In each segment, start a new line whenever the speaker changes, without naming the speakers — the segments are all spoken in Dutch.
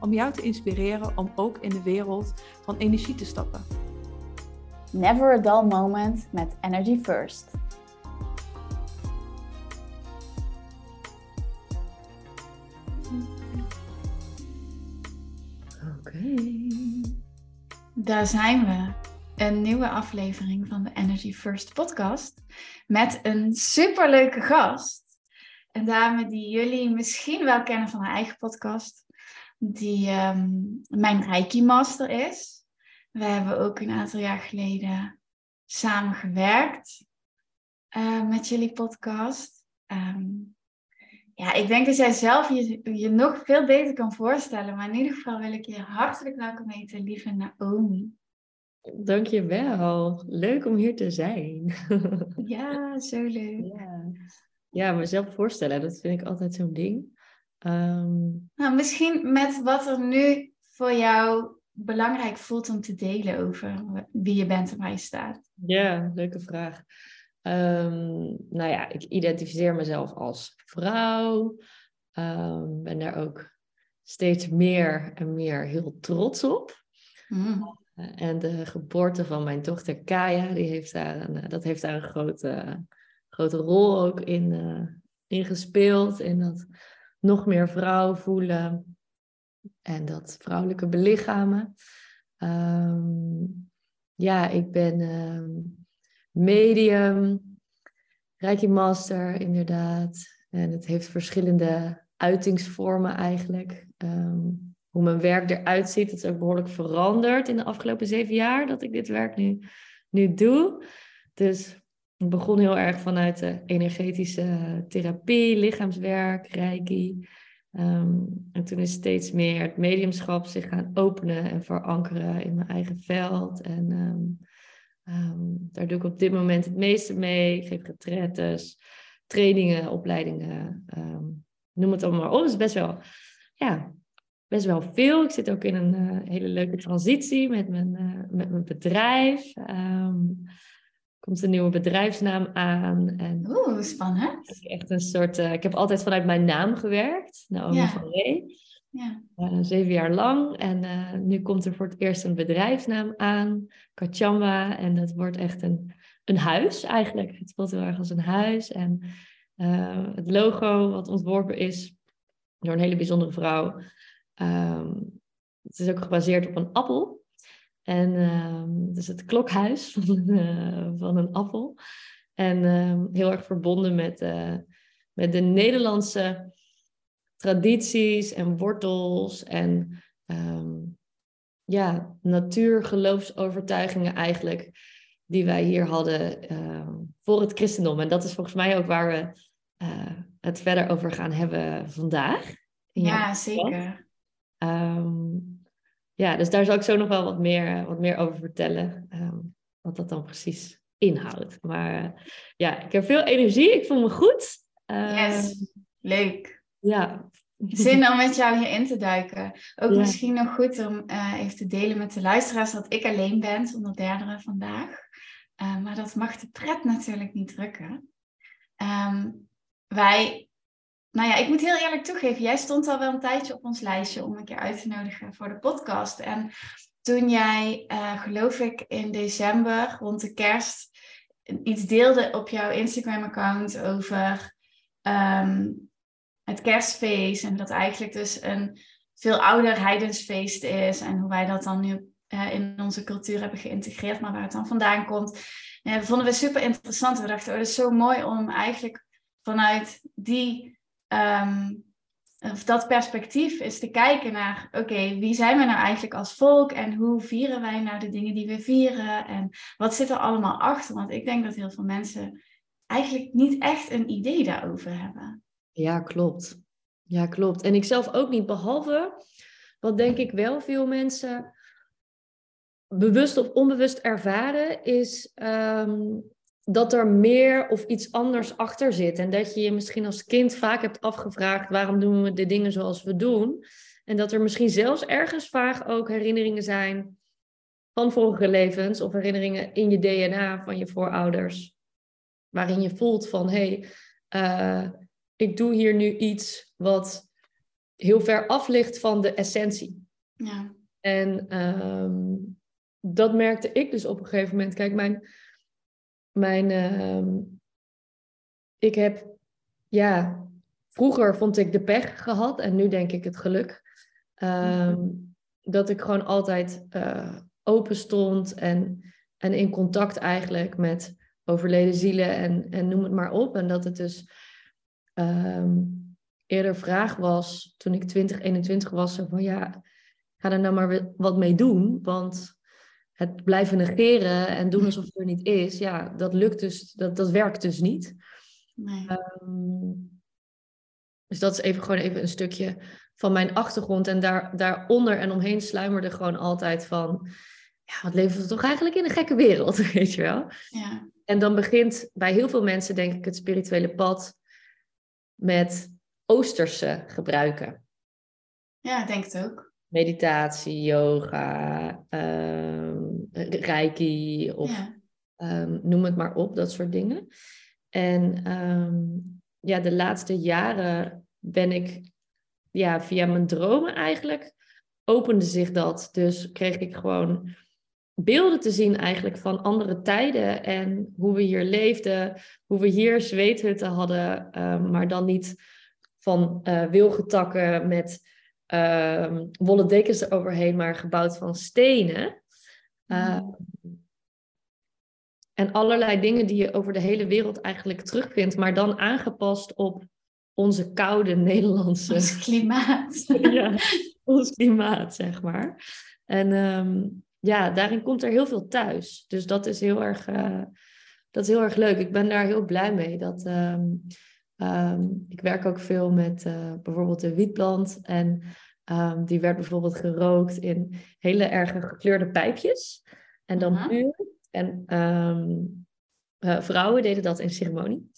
om jou te inspireren om ook in de wereld van energie te stappen.
Never a dull moment met Energy First.
Oké.
Daar zijn we. Een nieuwe aflevering van de Energy First podcast met een superleuke gast. Een dame die jullie misschien wel kennen van haar eigen podcast die um, mijn Reiki Master is. We hebben ook een aantal jaar geleden samen gewerkt uh, met jullie podcast. Um, ja, ik denk dat jij zelf je, je nog veel beter kan voorstellen. Maar in ieder geval wil ik je hartelijk welkom heten, lieve Naomi.
Dankjewel. Leuk om hier te zijn.
ja, zo leuk.
Ja. ja, mezelf voorstellen, dat vind ik altijd zo'n ding.
Um... Nou, misschien met wat er nu voor jou belangrijk voelt om te delen over wie je bent en waar je staat.
Ja, leuke vraag. Um, nou ja, ik identificeer mezelf als vrouw. Um, ben daar ook steeds meer en meer heel trots op. Mm. En de geboorte van mijn dochter Kaya, die heeft daar een, dat heeft daar een grote, grote rol ook in, uh, in gespeeld. In dat nog meer vrouw voelen en dat vrouwelijke belichamen. Um, ja, ik ben um, medium, Reiki Master inderdaad. En het heeft verschillende uitingsvormen eigenlijk. Um, hoe mijn werk eruit ziet, dat is ook behoorlijk veranderd in de afgelopen zeven jaar dat ik dit werk nu, nu doe. Dus ik begon heel erg vanuit de energetische therapie, lichaamswerk, reiki. Ehm, en toen is steeds meer het mediumschap zich gaan openen en verankeren in mijn eigen veld. En um, um, daar doe ik op dit moment het meeste mee. Ik geef retretes, trainingen, opleidingen. noem het allemaal maar op. Het is best wel, ja, best wel veel. Ik zit ook in een uh, hele leuke transitie met mijn, uh, met mijn bedrijf komt een nieuwe bedrijfsnaam aan. En
Oeh, spannend.
Echt een soort, uh, ik heb altijd vanuit mijn naam gewerkt, Naomi ja. van Ree. Ja. Uh, zeven jaar lang. En uh, nu komt er voor het eerst een bedrijfsnaam aan, Kachamba. En dat wordt echt een, een huis eigenlijk. Het voelt heel erg als een huis. En het logo wat ontworpen is door een hele bijzondere vrouw. Um, het is ook gebaseerd op een appel. En uh, dus het klokhuis van, uh, van een appel. En uh, heel erg verbonden met, uh, met de Nederlandse tradities en wortels en um, ja, natuurgeloofsovertuigingen eigenlijk, die wij hier hadden voor het christendom. En dat is volgens mij ook waar we het verder over gaan hebben vandaag.
Ja, zeker.
Um, ja, dus daar zal ik zo nog wel wat meer, eh, wat meer over vertellen. Um, wat dat dan precies inhoudt. Maar uh, ja, ik heb veel energie. Ik voel me goed.
Uh, yes, leuk.
Ja.
Zin om met jou hierin te duiken. Ook ja. misschien nog goed om uh, even te delen met de luisteraars dat ik alleen ben zonder derde vandaag. maar dat mag de pret natuurlijk niet drukken. Um, wij nou ja, ik moet heel eerlijk toegeven, jij stond al wel een tijdje op ons lijstje om een keer uit te nodigen voor de podcast. En toen jij, uh, geloof ik, in december rond de kerst iets deelde op jouw Instagram-account over um, het kerstfeest. En dat eigenlijk dus een veel ouder heidensfeest is. En hoe wij dat dan nu uh, in onze cultuur hebben geïntegreerd, maar waar het dan vandaan komt. Dat vonden we super interessant. We dachten, oh, dat is zo mooi om eigenlijk vanuit die um, of dat perspectief is te kijken naar, oké, wie zijn we nou eigenlijk als volk en hoe vieren wij nou de dingen die we vieren en wat zit er allemaal achter? Want ik denk dat heel veel mensen eigenlijk niet echt een idee daarover hebben.
Ja, klopt. Ja, klopt. En ik zelf ook niet, behalve wat denk ik wel veel mensen bewust of onbewust ervaren, is ehm, dat er meer of iets anders achter zit. En dat je je misschien als kind vaak hebt afgevraagd: waarom doen we de dingen zoals we doen? En dat er misschien zelfs ergens vaak ook herinneringen zijn van vorige levens of herinneringen in je DNA van je voorouders, waarin je voelt van hé, hey, uh, ik doe hier nu iets wat heel ver af ligt van de essentie.
Ja.
En um, dat merkte ik dus op een gegeven moment. Kijk, mijn, mijn uh, ik heb, ja, vroeger vond ik de pech gehad en nu denk ik het geluk. Um, dat ik gewoon altijd uh, open stond en, en in contact eigenlijk met overleden zielen en, en noem het maar op. En dat het dus um, eerder vraag was toen ik 20, 21 was, van ja, ga er nou maar wat mee doen. Want het blijven negeren en doen alsof het er niet is, ja, dat lukt dus, dat, dat werkt dus niet.
Nee.
Um, dus dat is even gewoon even een stukje van mijn achtergrond. En daar, daaronder en omheen sluimerde gewoon altijd van, ja, wat leven we toch eigenlijk in een gekke wereld, weet je wel?
Ja.
En dan begint bij heel veel mensen, denk ik, het spirituele pad met Oosterse gebruiken.
Ja, ik denk het ook.
Meditatie, yoga, um, reiki of
Ja.
um, noem het maar op, dat soort dingen. En um, ja, de laatste jaren ben ik ja, via mijn dromen eigenlijk opende zich dat. Dus kreeg ik gewoon beelden te zien eigenlijk van andere tijden en hoe we hier leefden, hoe we hier zweethutten hadden, maar dan niet van uh, wilgetakken met uh, wollen dekens eroverheen, maar gebouwd van stenen. Mm. En allerlei dingen die je over de hele wereld eigenlijk terugvindt, maar dan aangepast op onze koude Nederlandse...
Ons klimaat.
ja, ons klimaat, zeg maar. En um, ja, daarin komt er heel veel thuis. Dus dat is heel erg, uh, dat is heel erg leuk. Ik ben daar heel blij mee. Dat, um, um, ik werk ook veel met uh, bijvoorbeeld de wietplant. En die werd bijvoorbeeld gerookt in hele erge gekleurde pijpjes. En dan puur. En uh, vrouwen deden dat in ceremonie.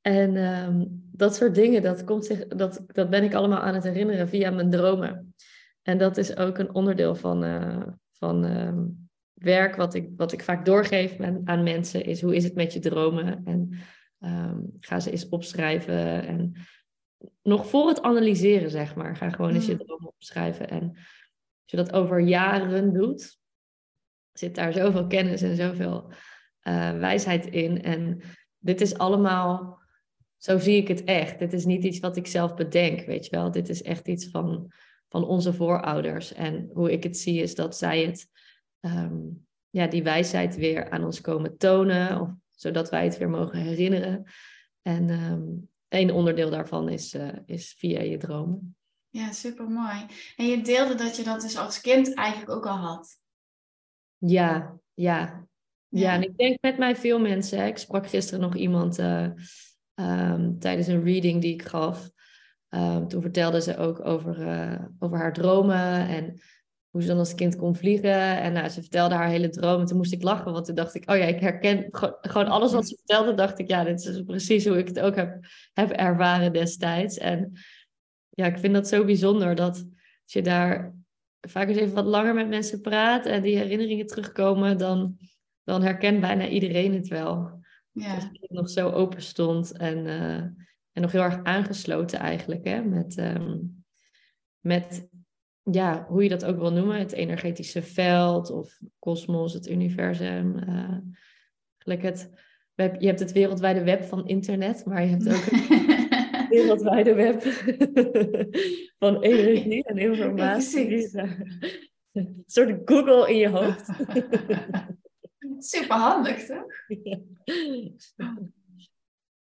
En dat soort dingen, dat, komt zich, dat, dat ben ik allemaal aan het herinneren via mijn dromen. En dat is ook een onderdeel van, uh, van werk wat ik, wat ik vaak doorgeef aan, aan mensen, is hoe is het met je dromen? En um, ga ze eens opschrijven. En nog voor het analyseren, zeg maar, ga gewoon eens je dromen opschrijven. En als je dat over jaren doet, zit daar zoveel kennis en zoveel uh, wijsheid in. En dit is allemaal zo zie ik het echt. Dit is niet iets wat ik zelf bedenk, weet je wel. Dit is echt iets van, van onze voorouders. En hoe ik het zie is dat zij het, um, ja, die wijsheid weer aan ons komen tonen. Of, zodat wij het weer mogen herinneren. En um, een onderdeel daarvan is, uh, is via je dromen.
Ja, super mooi. En je deelde dat je dat dus als kind eigenlijk ook al had.
Ja, ja. Ja, en ik denk met mij veel mensen. Hè. Ik sprak gisteren nog iemand... Uh, Um, tijdens een reading die ik gaf. Um, toen vertelde ze ook over, uh, over haar dromen en hoe ze dan als kind kon vliegen. En nou, ze vertelde haar hele droom. En toen moest ik lachen, want toen dacht ik, oh ja, ik herken gewoon alles wat ze vertelde. Dacht ik, ja, dit is precies hoe ik het ook heb, heb ervaren destijds. En ja, ik vind dat zo bijzonder dat als je daar vaak eens even wat langer met mensen praat en die herinneringen terugkomen, dan, dan herkent bijna iedereen het wel.
Ja.
Dat ik nog zo open stond en, uh, en nog heel erg aangesloten eigenlijk. Hè? Met, um, met ja, hoe je dat ook wil noemen. Het energetische veld of kosmos, het universum. Uh, het, je hebt het wereldwijde web van internet, maar je hebt ook het wereldwijde web van energie en informatie. Ja, een soort Google in je hoofd.
Super handig, toch?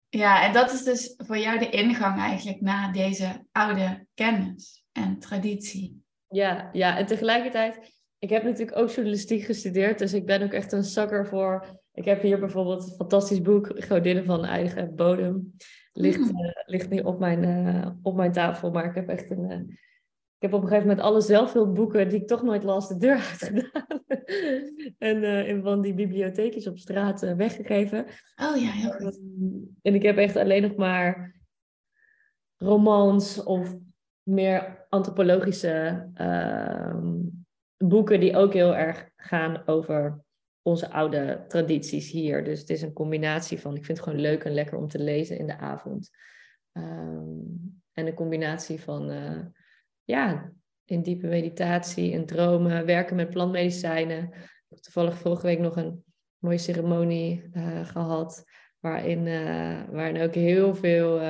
Ja, en dat is dus voor jou de ingang eigenlijk naar deze oude kennis en traditie.
Ja, ja, en tegelijkertijd, ik heb natuurlijk ook journalistiek gestudeerd, dus ik ben ook echt een zakker voor. Ik heb hier bijvoorbeeld een fantastisch boek, Godinnen van Eigen Bodem. Ligt, mm. uh, ligt nu op mijn, uh, op mijn tafel, maar ik heb echt een, uh, ik heb op een gegeven moment alle zelfhulpboeken die ik toch nooit las, de deur uitgedaan. en uh, in van die bibliotheekjes op straat weggegeven.
Oh ja, heel goed.
Um, en ik heb echt alleen nog maar romans of meer antropologische uh, boeken die ook heel erg gaan over onze oude tradities hier. Dus het is een combinatie van, ik vind het gewoon leuk en lekker om te lezen in de avond. Um, en een combinatie van, uh, ja, in diepe meditatie en dromen, werken met plantmedicijnen. Ik heb toevallig vorige week nog een mooie ceremonie uh, gehad, waarin, uh, waarin ook heel veel,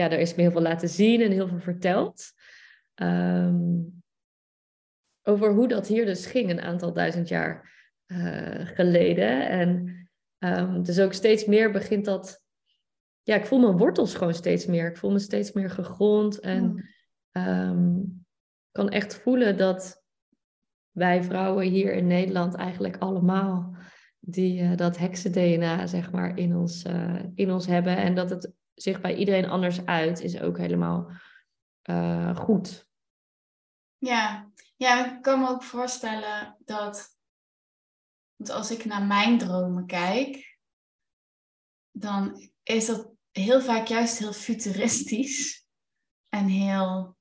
ja, er is me heel veel laten zien en heel veel verteld. Um, over hoe dat hier dus ging een aantal duizend jaar uh, geleden. En um, dus ook steeds meer begint dat. Ja, ik voel mijn wortels gewoon steeds meer. Ik voel me steeds meer gegrond en mm. um, kan echt voelen dat wij vrouwen hier in Nederland eigenlijk allemaal die uh, dat heksen-DNA zeg maar in ons, uh, in ons hebben en dat het zich bij iedereen anders uit is ook helemaal goed.
Ja, ja, ik kan me ook voorstellen dat want als ik naar mijn dromen kijk, dan is dat heel vaak juist heel futuristisch en heel,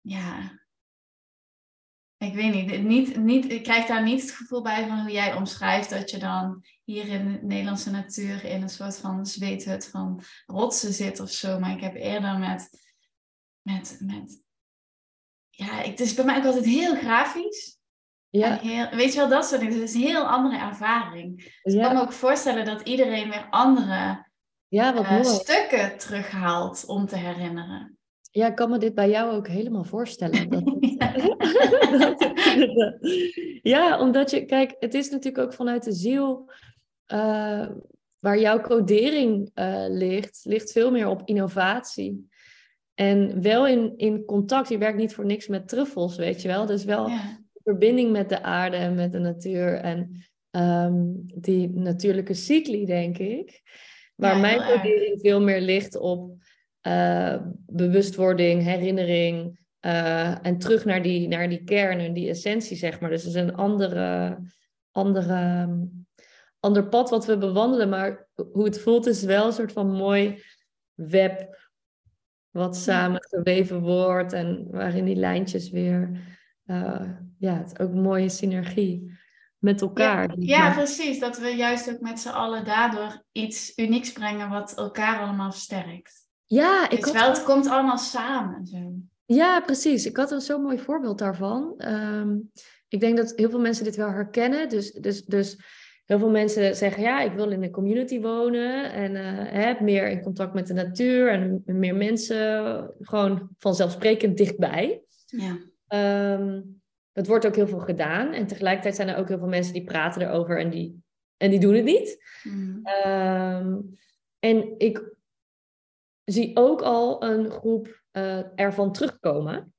ja, ik weet niet, niet, niet, ik krijg daar niet het gevoel bij van hoe jij omschrijft dat je dan hier in de Nederlandse natuur in een soort van zweethut van rotsen zit of zo. Maar ik heb eerder met, met, met ja, het is bij mij ook altijd heel grafisch. Ja. Heel, weet je wel, dat soort dingen. Dus het is een heel andere ervaring. Dus ik kan me ook voorstellen dat iedereen weer andere ja, wat uh, stukken terughaalt om te herinneren.
Ja, ik kan me dit bij jou ook helemaal voorstellen. Dat ja. ja, omdat je, kijk, het is natuurlijk ook vanuit de ziel uh, waar jouw codering uh, ligt, ligt veel meer op innovatie. En wel in, in contact, je werkt niet voor niks met truffels, weet je wel. Dus wel ja verbinding met de aarde en met de natuur en um, die natuurlijke cycli, denk ik. Waar mijn codering veel meer ligt op uh, bewustwording, herinnering uh, en terug naar die, naar die kern en die essentie, zeg maar. Dus het is een andere, andere, ander pad wat we bewandelen, maar hoe het voelt is wel een soort van mooi web wat samen geweven wordt en waarin die lijntjes weer uh, ja, het ook een mooie synergie met elkaar.
Ja, ja, precies. Dat we juist ook met z'n allen daardoor iets unieks brengen wat elkaar allemaal versterkt.
Ja,
ik dus wel, het komt allemaal samen. Zo.
Ja, precies. Ik had een zo'n mooi voorbeeld daarvan. Um, ik denk dat heel veel mensen dit wel herkennen. Dus, dus, dus heel veel mensen zeggen, ja, ik wil in een community wonen en uh, heb meer in contact met de natuur en meer mensen gewoon vanzelfsprekend dichtbij.
Ja.
Um, het wordt ook heel veel gedaan. En tegelijkertijd zijn er ook heel veel mensen die praten erover en die, en die doen het niet. Mm. Um, en ik zie ook al een groep uh, ervan terugkomen.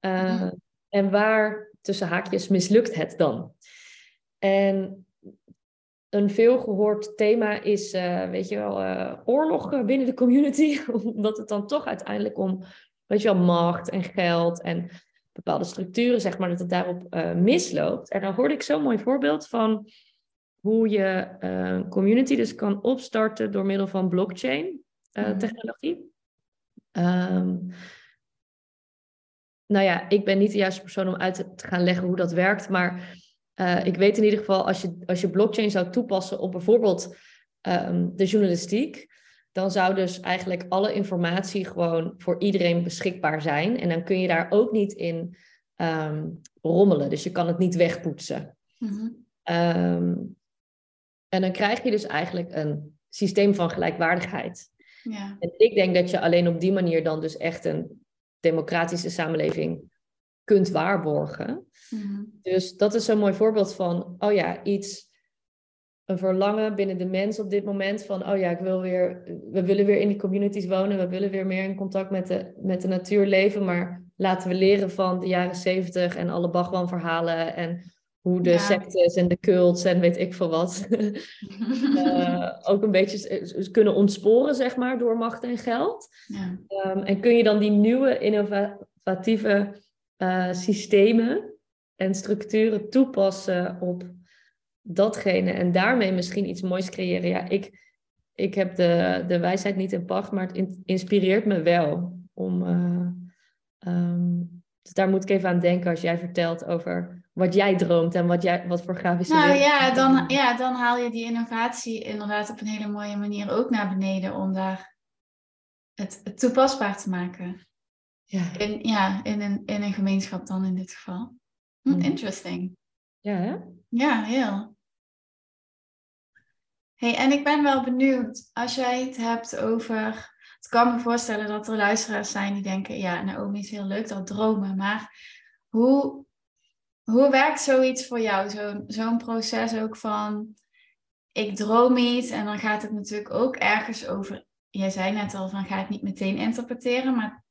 Uh, mm. En waar, tussen haakjes, mislukt het dan? En een veel gehoord thema is, uh, weet je wel, oorlog binnen de community. Omdat het dan toch uiteindelijk om, weet je wel, macht en geld en bepaalde structuren, zeg maar, dat het daarop misloopt. En dan hoorde ik zo'n mooi voorbeeld van hoe je uh, community dus kan opstarten door middel van blockchain uh, technologie. Um, nou ja, ik ben niet de juiste persoon om uit te gaan leggen hoe dat werkt, maar ik weet in ieder geval als je, als je blockchain zou toepassen op bijvoorbeeld um, de journalistiek, dan zou dus eigenlijk alle informatie gewoon voor iedereen beschikbaar zijn. En dan kun je daar ook niet in um, rommelen. Dus je kan het niet wegpoetsen. Um, en dan krijg je dus eigenlijk een systeem van gelijkwaardigheid.
Ja.
En ik denk dat je alleen op die manier dan dus echt een democratische samenleving kunt waarborgen. Mm-hmm. Dus dat is zo'n mooi voorbeeld van, oh ja, iets een verlangen binnen de mens op dit moment van, oh ja, ik wil weer, we willen weer in die communities wonen, we willen weer meer in contact met de, met de natuur leven, maar laten we leren van de jaren zeventig en alle Bhagwan-verhalen en hoe de sectes en de cults en weet ik veel wat uh, ook een beetje kunnen ontsporen, zeg maar, door macht en geld. Ja. Ehm, en kun je dan die nieuwe innovatieve uh, systemen en structuren toepassen op datgene en daarmee misschien iets moois creëren. Ja, ik, ik heb de, de wijsheid niet in pacht, maar het inspireert me wel om. Uh, um, dus daar moet ik even aan denken als jij vertelt over wat jij droomt en wat, jij, wat voor grafische.
Nou ja dan, ja, dan haal je die innovatie inderdaad op een hele mooie manier ook naar beneden om daar het, het toepasbaar te maken. Ja. In, ja, in, een, in een gemeenschap dan in dit geval. Hm, hmm. interesting.
Ja, hè?
Ja, heel. Hey, en ik ben wel benieuwd, als jij het hebt over ik kan me voorstellen dat er luisteraars zijn die denken, ja, Naomi is heel leuk, dat dromen. Maar hoe, hoe werkt zoiets voor jou? Zo'n zo'n proces ook van, ik droom iets en dan gaat het natuurlijk ook ergens over. Jij zei net al van, ga het niet meteen interpreteren, maar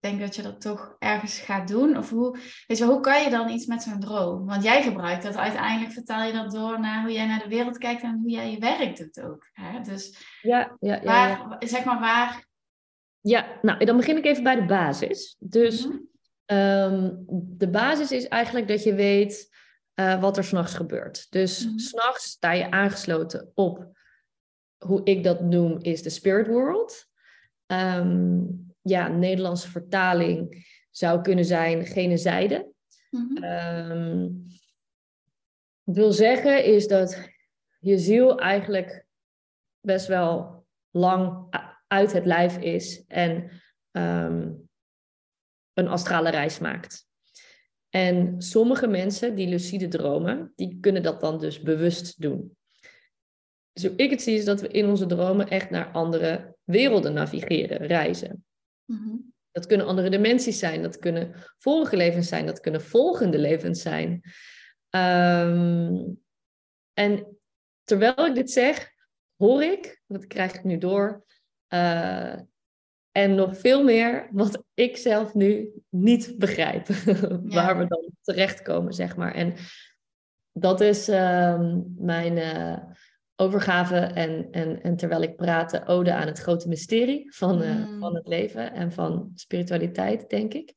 ik denk dat je dat toch ergens gaat doen. Of hoe, weet je, hoe kan je dan iets met zo'n droom? Want jij gebruikt dat uiteindelijk, vertaal je dat door naar hoe jij naar de wereld kijkt en hoe jij je werk doet ook. Hè? Dus
ja, ja, ja,
waar, zeg maar waar.
Ja, nou, dan begin ik even bij de basis. Dus mhm. Ehm, de basis is eigenlijk dat je weet uh, wat er s'nachts gebeurt. Dus mm s'nachts sta je aangesloten op, hoe ik dat noem, is de spirit world. Um, ja, Nederlandse vertaling zou kunnen zijn gene zijde. Mm wil zeggen is dat je ziel eigenlijk best wel lang uit het lijf is en een astrale reis maakt. En sommige mensen die lucide dromen, die kunnen dat dan dus bewust doen. Zo ik het zie is dat we in onze dromen echt naar andere werelden navigeren, reizen. Mhm. Dat kunnen andere dimensies zijn, dat kunnen vorige levens zijn, dat kunnen volgende levens zijn. Ehm, en terwijl ik dit zeg, hoor ik, dat krijg ik nu door, uh, en nog veel meer wat ik zelf nu niet begrijp, waar we dan terechtkomen, zeg maar. En dat is uh, mijn, uh, overgave en, en, en terwijl ik praatte, ode aan het grote mysterie van, uh, van het leven en van spiritualiteit, denk ik.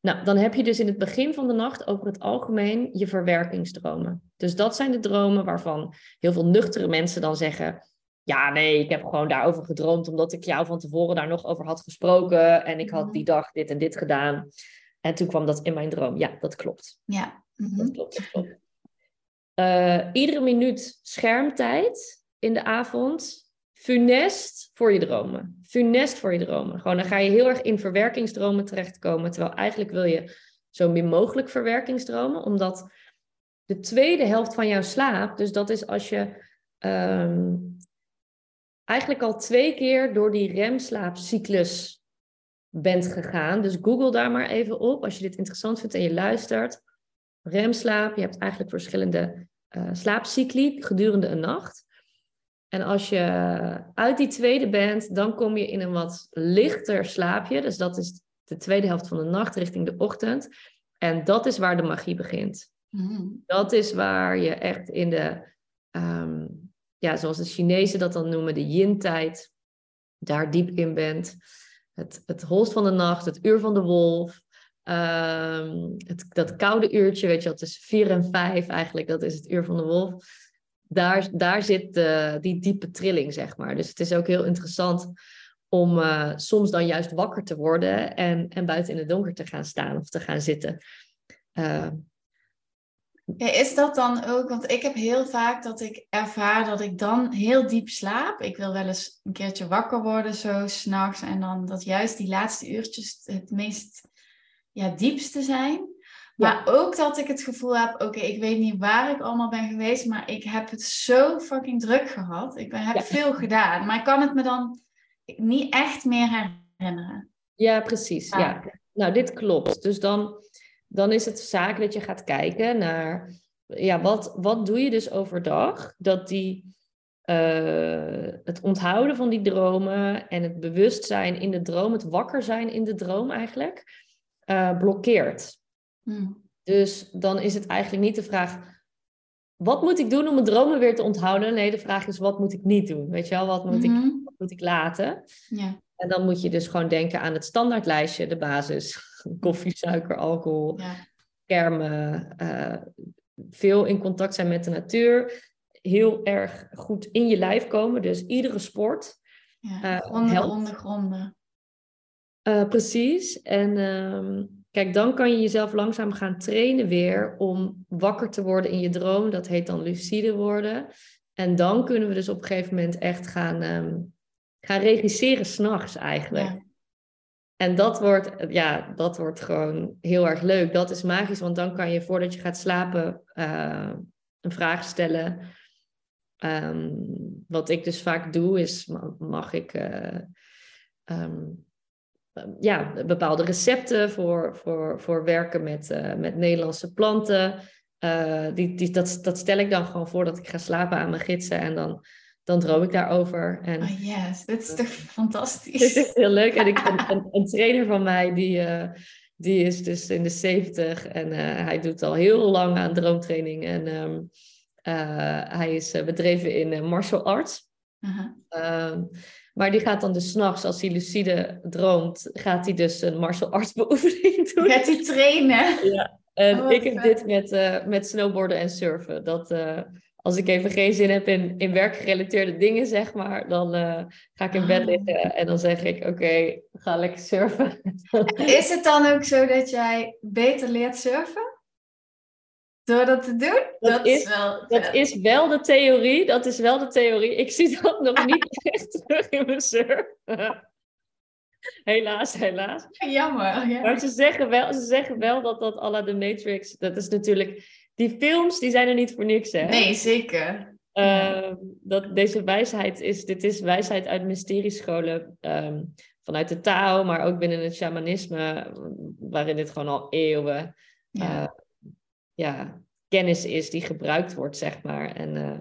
Nou, dan heb je dus in het begin van de nacht over het algemeen je verwerkingsdromen. Dus dat zijn de dromen waarvan heel veel nuchtere mensen dan zeggen: Ja, nee, ik heb gewoon daarover gedroomd omdat ik jou van tevoren daar nog over had gesproken en ik had die dag dit en dit gedaan. En toen kwam dat in mijn droom. Ja, dat klopt.
Ja.
Dat mhm. klopt, dat klopt. Uh, iedere minuut schermtijd in de avond, funest voor je dromen. Funest voor je dromen. Gewoon dan ga je heel erg in verwerkingsdromen terechtkomen, terwijl eigenlijk wil je zo min mogelijk verwerkingsdromen, omdat de tweede helft van jouw slaap, dus dat is als je um, eigenlijk al twee keer door die remslaapcyclus bent gegaan. Dus google daar maar even op als je dit interessant vindt en je luistert. Remslaap, je hebt eigenlijk verschillende uh, slaapcycli gedurende een nacht. En als je uit die tweede bent, dan kom je in een wat lichter slaapje. Dus dat is de tweede helft van de nacht richting de ochtend. En dat is waar de magie begint. Mm. Dat is waar je echt in de, um, ja, zoals de Chinezen dat dan noemen, de yin-tijd, daar diep in bent. Het, het holst van de nacht, het uur van de wolf. Um, het, dat koude uurtje, weet je, dat is vier en vijf eigenlijk, dat is het uur van de wolf. Daar, daar zit die diepe trilling, zeg maar. Dus het is ook heel interessant om uh, soms dan juist wakker te worden en, en buiten in het donker te gaan staan of te gaan zitten. Uh,
ja, is dat dan ook, want ik heb heel vaak dat ik ervaar dat ik dan heel diep slaap. Ik wil wel eens een keertje wakker worden zo s'nachts en dan dat juist die laatste uurtjes het meest ja, diepste zijn. Maar ook dat ik het gevoel heb, oké, ik weet niet waar ik allemaal ben geweest, maar ik heb het zo fucking druk gehad. Ik ben, heb veel gedaan, maar ik kan het me dan niet echt meer herinneren.
Ja, precies. Ja. Nou, dit klopt. Dus dan, dan is het zaak dat je gaat kijken naar, ja, wat, wat doe je dus overdag? Dat die, uh, het onthouden van die dromen en het bewustzijn in de droom, het wakker zijn in de droom eigenlijk, uh, blokkeert. Hmm. Dus dan is het eigenlijk niet de vraag, wat moet ik doen om mijn dromen weer te onthouden? Nee, de vraag is, wat moet ik niet doen? Weet je wel, wat moet, ik,
Mhm.
wat moet ik laten?
Ja,
En dan moet je dus gewoon denken aan het standaardlijstje, de basis. Koffie, suiker, alcohol,
ja.
kermen, eh, veel in contact zijn met de natuur, heel erg goed in je lijf komen. Dus iedere sport.
ja.
Eh,
gronden
helpt.
onder gronden.
Eh, precies. En ehm, kijk, dan kan je jezelf langzaam gaan trainen weer om wakker te worden in je droom. Dat heet dan lucide worden. En dan kunnen we dus op een gegeven moment echt gaan, ehm, gaan regisseren s'nachts eigenlijk.
Ja.
En dat wordt, ja, dat wordt gewoon heel erg leuk. Dat is magisch, want dan kan je voordat je gaat slapen eh, een vraag stellen. Ehm, wat ik dus vaak doe, is ma- mag ik eh, ehm, ja, bepaalde recepten voor, voor, voor werken met, eh, met Nederlandse planten. Die, die, dat, dat stel ik dan gewoon voordat ik ga slapen aan mijn gidsen en dan, dan droom ik daarover. En
Oh yes, dit is toch
dit
fantastisch.
is heel leuk. En ik, een, een, een trainer van mij, die, eh, die is dus in de 70 en eh, hij doet al heel lang aan droomtraining. En ehm, eh, hij is bedreven in martial arts.
Aha.
Ehm, maar die gaat dan dus s'nachts, als hij lucide droomt, gaat hij dus een martial arts beoefening doen.
Gaat hij trainen?
Ja. En
Oh,
ik heb dit met, met snowboarden en surfen. Dat als ik even geen zin heb in, in werkgerelateerde dingen, zeg maar, dan eh, ga ik in bed
Ah.
liggen en dan zeg ik, oké, ga lekker surfen.
Is het dan ook zo dat jij beter leert surfen? Door dat te doen?
Dat is-
wel
Dat is wel de theorie, dat is wel de theorie. Ik zie dat nog niet echt terug in mijn surf. helaas, helaas.
jammer. Ja.
Maar ze zeggen wel, ze zeggen wel dat dat à la The Matrix, dat is natuurlijk... Die films, die zijn er niet voor niks, hè?
Nee, zeker.
Ehm, dat deze wijsheid is, dit is wijsheid uit mysteriescholen ehm, vanuit de Tao, maar ook binnen het shamanisme, waarin dit gewoon al eeuwen
Ja.
eh, ja, kennis is die gebruikt wordt, zeg maar. En eh,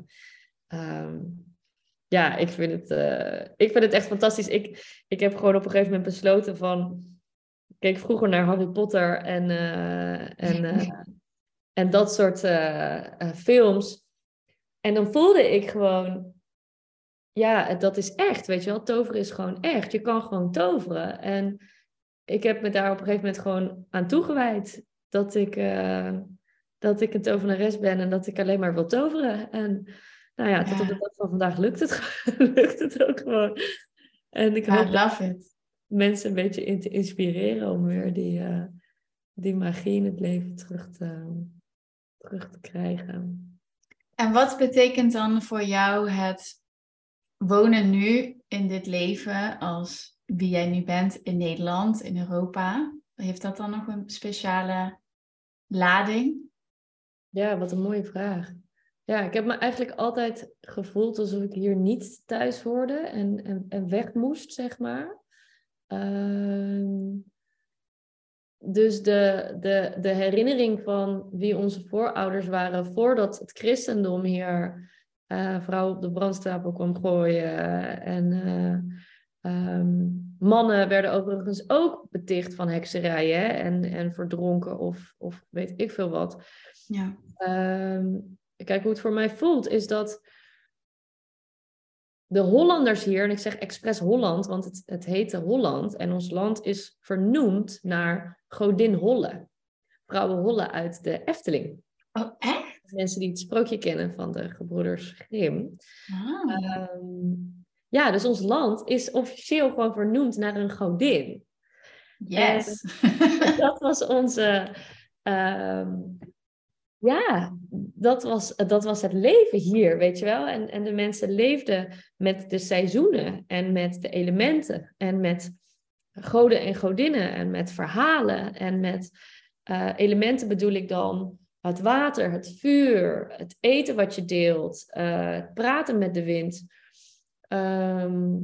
ehm, ja, ik vind, het, eh, ik vind het echt fantastisch. Ik, ik heb gewoon op een gegeven moment besloten van... Ik keek vroeger naar Harry Potter en, en, en dat soort eh, eh, films. En dan voelde ik gewoon... Ja, dat is echt, weet je wel. Toveren is gewoon echt. Je kan gewoon toveren. En ik heb me daar op een gegeven moment gewoon aan toegewijd. Dat ik, eh, dat ik een tovenares ben en dat ik alleen maar wil toveren. En nou ja, tot op de dag van vandaag lukt het, lukt het ook gewoon. En ik hoop
love it.
mensen een beetje in te inspireren om weer die, die magie in het leven terug te, terug te krijgen.
En wat betekent dan voor jou het wonen nu in dit leven als wie jij nu bent in Nederland, in Europa? Heeft dat dan nog een speciale lading?
Ja, wat een mooie vraag. Ja, ik heb me eigenlijk altijd gevoeld alsof ik hier niet thuis hoorde en, en, en weg moest, zeg maar. Ehm, dus de, de, de herinnering van wie onze voorouders waren voordat het christendom hier eh vrouwen op de brandstapel kwam gooien. En eh, ehm, mannen werden overigens ook beticht van hekserij hè? En, en verdronken of, of weet ik veel wat.
Ja.
Ehm, kijk, hoe het voor mij voelt, is dat de Hollanders hier, en ik zeg expres Holland, want het, het heette Holland, en ons land is vernoemd naar godin Holle. Vrouwen Holle uit de Efteling.
Oh, echt?
Mensen die het sprookje kennen van de gebroeders Grimm.
Ah.
Ehm, ja, dus ons land is officieel gewoon vernoemd naar een godin.
yes.
dat was onze. ehm, ja, dat was, dat was het leven hier, weet je wel. En, en de mensen leefden met de seizoenen en met de elementen en met goden en godinnen en met verhalen en met eh, elementen bedoel ik dan het water, het vuur, het eten wat je deelt, eh, het praten met de wind. Ehm,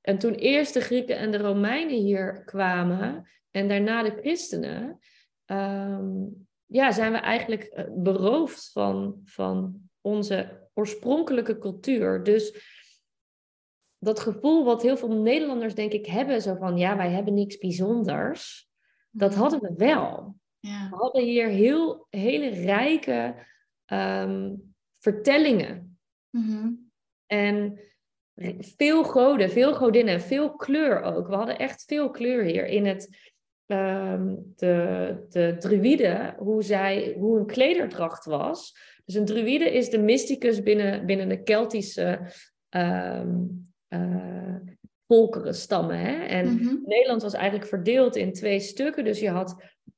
en toen eerst de Grieken en de Romeinen hier kwamen en daarna de christenen, ehm, ja, zijn we eigenlijk eh, beroofd van, van onze oorspronkelijke cultuur. Dus dat gevoel wat heel veel Nederlanders denk ik hebben, zo van ja, wij hebben niks bijzonders, dat hadden we wel.
Ja.
We hadden hier heel, hele rijke ehm, vertellingen.
Mhm.
En veel goden, veel godinnen, veel kleur ook. We hadden echt veel kleur hier in het, ehm, de, de druïden, hoe, zij, hoe een klederdracht was. Dus een druïde is de mysticus binnen, binnen de Keltische um, uh, volkerenstammen. Hè? En
Mhm.
Nederland was eigenlijk verdeeld in twee stukken. Dus je had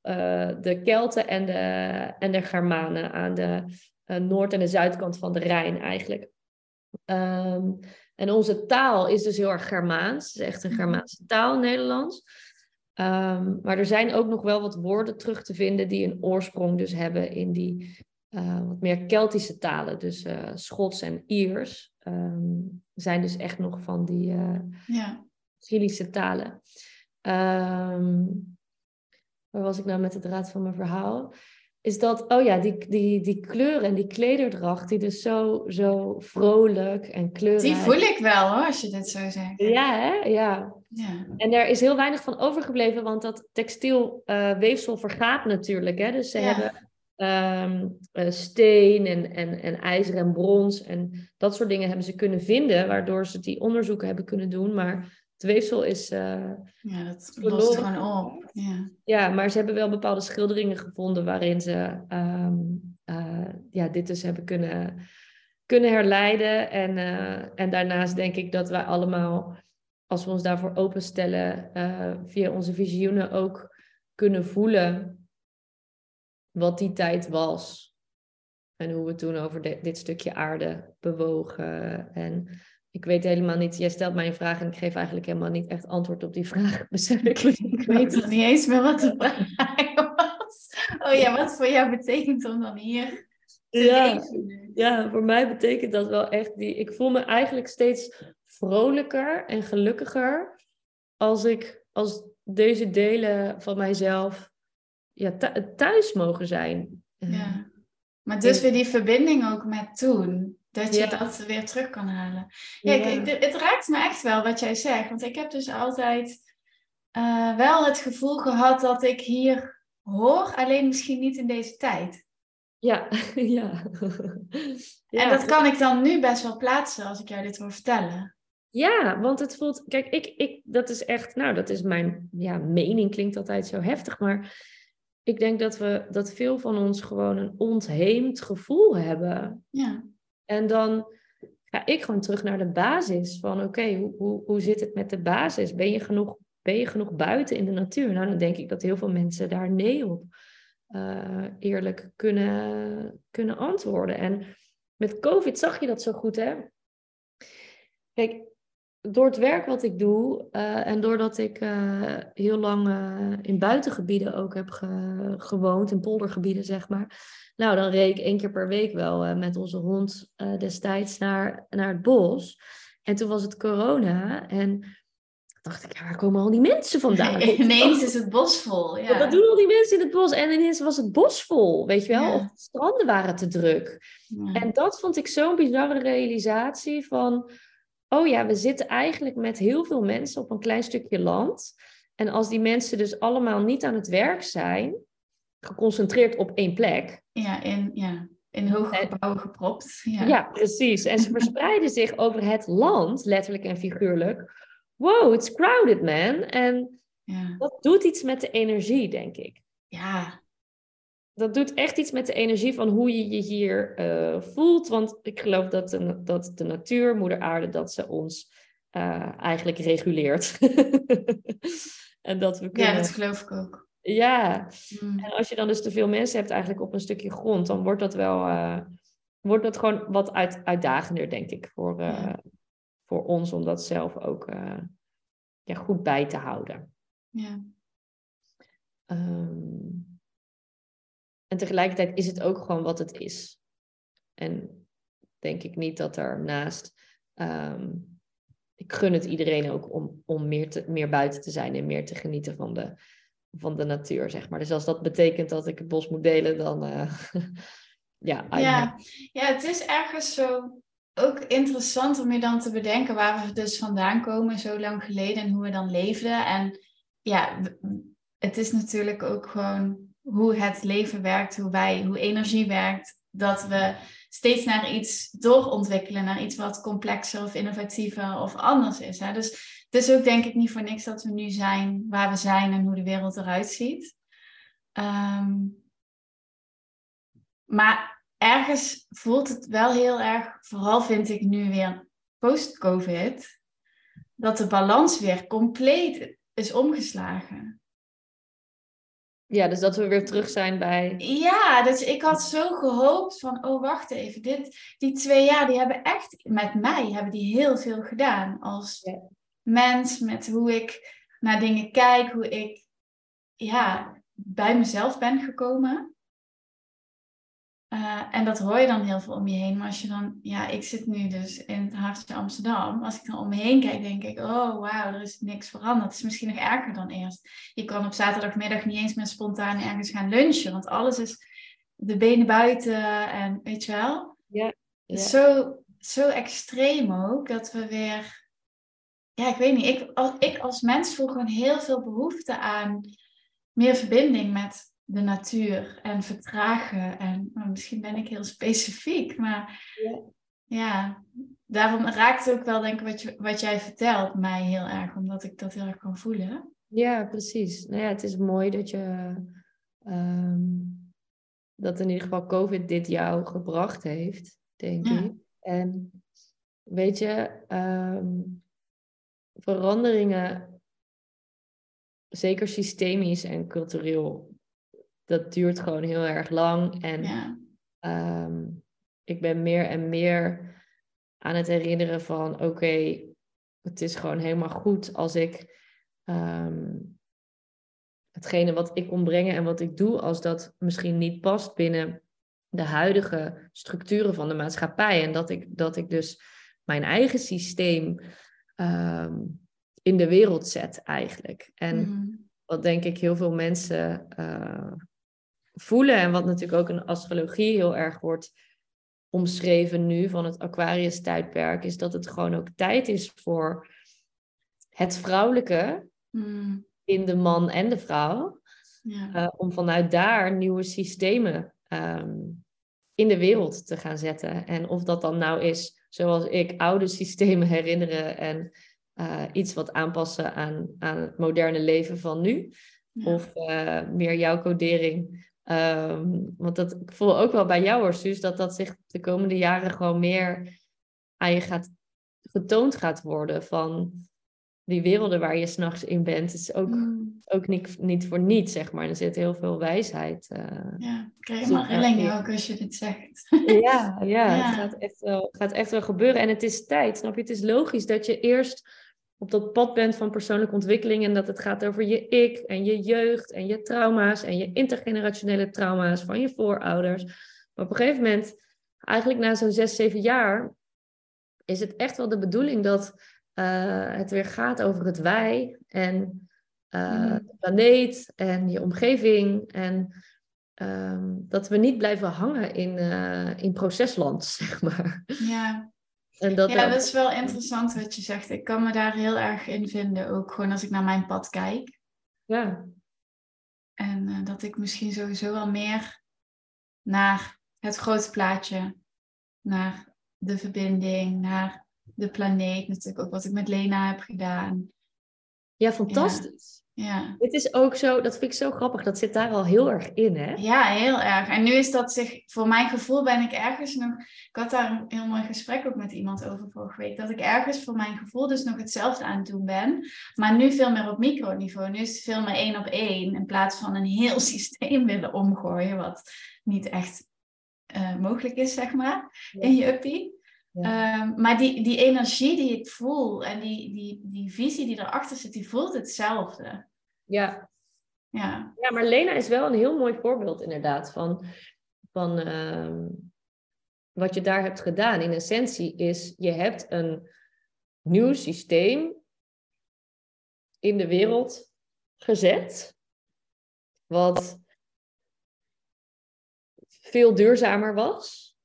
uh, de Kelten en de, en de Germanen aan de uh, noord- en de zuidkant van de Rijn eigenlijk. Um, en onze taal is dus heel erg Germaans. Het is echt een Germaanse taal, Nederlands. Um, maar er zijn ook nog wel wat woorden terug te vinden die een oorsprong dus hebben in die uh, wat meer Keltische talen. Dus uh, Schots en Iers um, zijn dus echt nog van die uh,
Ja.
Talen. Um, waar was ik nou met de draad van mijn verhaal? Is dat, oh ja, die, die, die kleuren en die klederdracht, die dus zo, zo vrolijk en kleurrijk...
Die voel ik wel hoor, als je dit zo zegt.
Ja, hè? Ja.
Ja.
En er is heel weinig van overgebleven, want dat textiel uh, weefsel vergaat natuurlijk. Hè? Dus ze
Ja.
hebben um, uh, steen en, en, en ijzer en brons en dat soort dingen hebben ze kunnen vinden, waardoor ze die onderzoeken hebben kunnen doen. Maar het weefsel is. Uh,
ja, dat
verloren.
lost gewoon op. Ja.
ja, maar ze hebben wel bepaalde schilderingen gevonden waarin ze um, uh, ja, dit dus hebben kunnen, kunnen herleiden. En, uh, en daarnaast denk ik dat wij allemaal, als we ons daarvoor openstellen, via onze visioenen ook kunnen voelen wat die tijd was. En hoe we toen over de, dit stukje aarde bewogen. En ik weet helemaal niet, jij stelt mij een vraag en ik geef eigenlijk helemaal niet echt antwoord op die vraag. Ik,
ik weet nog niet eens meer wat de vraag was. Oh ja, wat voor jou betekent om dan hier te
ja,
leven?
Ja, voor mij betekent dat wel echt die. Ik voel me eigenlijk steeds vrolijker en gelukkiger als ik als deze delen van mijzelf ja, thuis mogen zijn.
Ja. Maar dus weer die verbinding ook met toen. Dat je
Ja.
dat weer terug kan halen. Ja, ik- ik- het raakt me echt wel wat jij zegt. Want ik heb dus altijd eh, wel het gevoel gehad dat ik hier hoor. Alleen misschien niet in deze tijd.
Ja, ja.
En dat kan ik dan nu best wel plaatsen als ik jou dit hoor vertellen.
Ja, want het voelt, kijk, ik, ik, dat is echt, nou, dat is mijn ja, mening, klinkt altijd zo heftig, maar ik denk dat we, dat veel van ons gewoon een ontheemd gevoel hebben.
Ja,
En dan ga ik gewoon terug naar de basis van, oké, hoe, hoe, hoe zit het met de basis? Ben je, genoeg, ben je genoeg buiten in de natuur? Nou, dan denk ik dat heel veel mensen daar nee op eh, eerlijk kunnen, kunnen antwoorden. En met COVID zag je dat zo goed, hè? Kijk, door het werk wat ik doe eh, en doordat ik eh, heel lang eh, in buitengebieden ook heb ge- gewoond, in poldergebieden zeg maar. Nou, dan reed ik één keer per week wel met onze hond destijds naar, naar het bos. En toen was het corona en dacht ik, ja, waar komen al die mensen vandaan?
ineens is het bos vol. Ja.
Wat doen al die mensen in het bos? En ineens was het bos vol, weet je wel?
Ja.
Of de stranden waren te druk.
Ja.
En dat vond ik zo'n bizarre realisatie van, oh ja, we zitten eigenlijk met heel veel mensen op een klein stukje land. En als die mensen dus allemaal niet aan het werk zijn, geconcentreerd op één plek.
Ja, in, ja, in hoge gebouwen gepropt. Ja.
Ja, precies. En ze verspreiden zich over het land, letterlijk en figuurlijk. Wow, it's crowded, man. En
Ja.
dat doet iets met de energie, denk ik.
ja.
Dat doet echt iets met de energie van hoe je je hier eh, voelt. Want ik geloof dat de, dat de natuur, moeder aarde, dat ze ons eh, eigenlijk reguleert. en dat we
ja, dat geloof ik ook.
Ja,
Mm.
en als je dan dus te veel mensen hebt eigenlijk op een stukje grond, dan wordt dat wel... eh, wordt dat gewoon wat uit, uitdagender, denk ik, voor,
Ja.
voor ons om dat zelf ook ja, goed bij te houden.
Ja.
Ehm, en tegelijkertijd is het ook gewoon wat het is. En denk ik niet dat er naast. ehm, ik gun het iedereen ook om, om meer, te, meer buiten te zijn en meer te genieten van de, van de natuur, zeg maar. Dus als dat betekent dat ik het bos moet delen, dan. eh, ja,
Ja. ja, het is ergens zo ook interessant om je dan te bedenken waar we dus vandaan komen zo lang geleden en hoe we dan leefden. En ja, het is natuurlijk ook gewoon hoe het leven werkt, hoe wij, hoe energie werkt, dat we steeds naar iets doorontwikkelen, naar iets wat complexer of innovatiever of anders is. Hè? Dus het is ook denk ik niet voor niks dat we nu zijn waar we zijn en hoe de wereld eruit ziet. Ehm, maar ergens voelt het wel heel erg, vooral vind ik nu weer post-COVID, dat de balans weer compleet is omgeslagen.
Ja, dus dat we weer terug zijn bij.
Ja, dus ik had zo gehoopt van, oh wacht even, dit, die twee jaar, die hebben echt met mij hebben die heel veel gedaan als mens, met hoe ik naar dingen kijk, hoe ik ja, bij mezelf ben gekomen. Uh, en dat hoor je dan heel veel om je heen. Maar als je dan, ja, ik zit nu dus in het hartje Amsterdam. Als ik dan om me heen kijk, denk ik, oh wauw, er is niks veranderd. Het is misschien nog erger dan eerst. Je kan op zaterdagmiddag niet eens meer spontaan ergens gaan lunchen. Want alles is de benen buiten en weet je wel.
Ja. ja.
Zo, zo extreem ook, dat we weer... Ja, ik weet niet. Ik, als, ik als mens voel gewoon heel veel behoefte aan meer verbinding met de natuur en vertragen. En nou, misschien ben ik heel specifiek, maar ja, ja daarom raakt het ook wel, denk ik, wat, je, wat jij vertelt mij heel erg, omdat ik dat heel erg kan voelen.
Ja, precies. Nou ja, het is mooi dat je ehm, dat in ieder geval COVID dit jou gebracht heeft, denk ik. En weet je, ehm, veranderingen, zeker systemisch en cultureel, dat duurt gewoon heel erg lang. En
ja.
Ehm, ik ben meer en meer aan het herinneren van oké, het is gewoon helemaal goed als ik ehm, hetgene wat ik kom brengen en wat ik doe, als dat misschien niet past binnen de huidige structuren van de maatschappij. En dat ik, dat ik dus mijn eigen systeem ehm, in de wereld zet eigenlijk. En mhm. wat denk ik heel veel mensen uh, voelen. En wat natuurlijk ook in astrologie heel erg wordt omschreven nu van het Aquarius-tijdperk, is dat het gewoon ook tijd is voor het vrouwelijke
hmm.
in de man en de vrouw.
Ja.
Uh, om vanuit daar nieuwe systemen um, in de wereld te gaan zetten. En of dat dan nou is, zoals ik, oude systemen herinneren en uh, iets wat aanpassen aan, aan het moderne leven van nu.
Ja.
Of uh, meer jouw codering Ehm, want dat, ik voel ook wel bij jou hoor, Suus, dat dat zich de komende jaren gewoon meer aan je gaat, getoond gaat worden. Van die werelden waar je s'nachts in bent, is ook,
mm.
ook niet, niet voor niets, zeg maar. Er zit heel veel wijsheid. Uh,
ja, ik krijg helemaal rillingen ook als je dit zegt.
Ja, ja, ja. het gaat echt, wel, gaat echt wel gebeuren. En het is tijd, snap je? Het is logisch dat je eerst op dat pad bent van persoonlijke ontwikkeling en dat het gaat over je ik en je jeugd en je trauma's en je intergenerationele trauma's van je voorouders. Maar op een gegeven moment, eigenlijk na zo'n zes, zeven jaar, is het echt wel de bedoeling dat uh, het weer gaat over het wij en uh, de planeet en je omgeving en um, dat we niet blijven hangen in, uh, in procesland, zeg maar.
Ja,
en dat
ja, dat is wel interessant wat je zegt. Ik kan me daar heel erg in vinden, ook gewoon als ik naar mijn pad kijk.
Ja.
En uh, dat ik misschien sowieso wel meer naar het grote plaatje, naar de verbinding, naar de planeet, natuurlijk ook wat ik met Lena heb gedaan.
Ja, fantastisch.
Ja.
Dit is ook zo, dat vind ik zo grappig, dat zit daar al heel erg in, hè?
Ja, heel erg. En nu is dat zich, voor mijn gevoel ben ik ergens nog, ik had daar een heel mooi gesprek ook met iemand over vorige week, dat ik ergens voor mijn gevoel dus nog hetzelfde aan het doen ben, maar nu veel meer op microniveau. Nu is het veel meer één op één, in plaats van een heel systeem willen omgooien, wat niet echt uh, mogelijk is, zeg maar, ja. in je uppie. Ja. Um, maar die, die energie die ik voel en die, die, die visie die erachter zit, die voelt hetzelfde.
Ja.
Ja.
ja, maar Lena is wel een heel mooi voorbeeld inderdaad van, van uh, wat je daar hebt gedaan. In essentie is, je hebt een nieuw systeem in de wereld gezet, wat veel duurzamer was.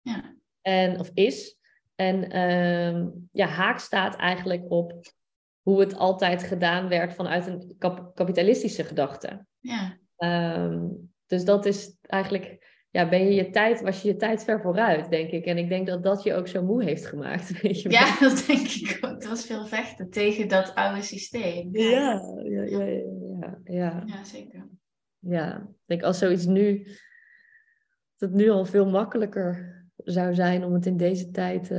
Ja.
En, of is. En uh, ja, haak staat eigenlijk op hoe het altijd gedaan werd vanuit een kap kapitalistische gedachte.
Ja.
Um, Dus dat is eigenlijk, ja, ben je je tijd, was je je tijd ver vooruit, denk ik. En ik denk dat dat je ook zo moe heeft gemaakt. Weet je
ja, dat denk ik ook. Het was veel vechten tegen dat oude systeem.
Ja, ja, ja, ja. Ja, ja.
ja zeker.
Ja, ik denk als zoiets nu, dat het nu al veel makkelijker zou zijn om het in deze tijd. Uh,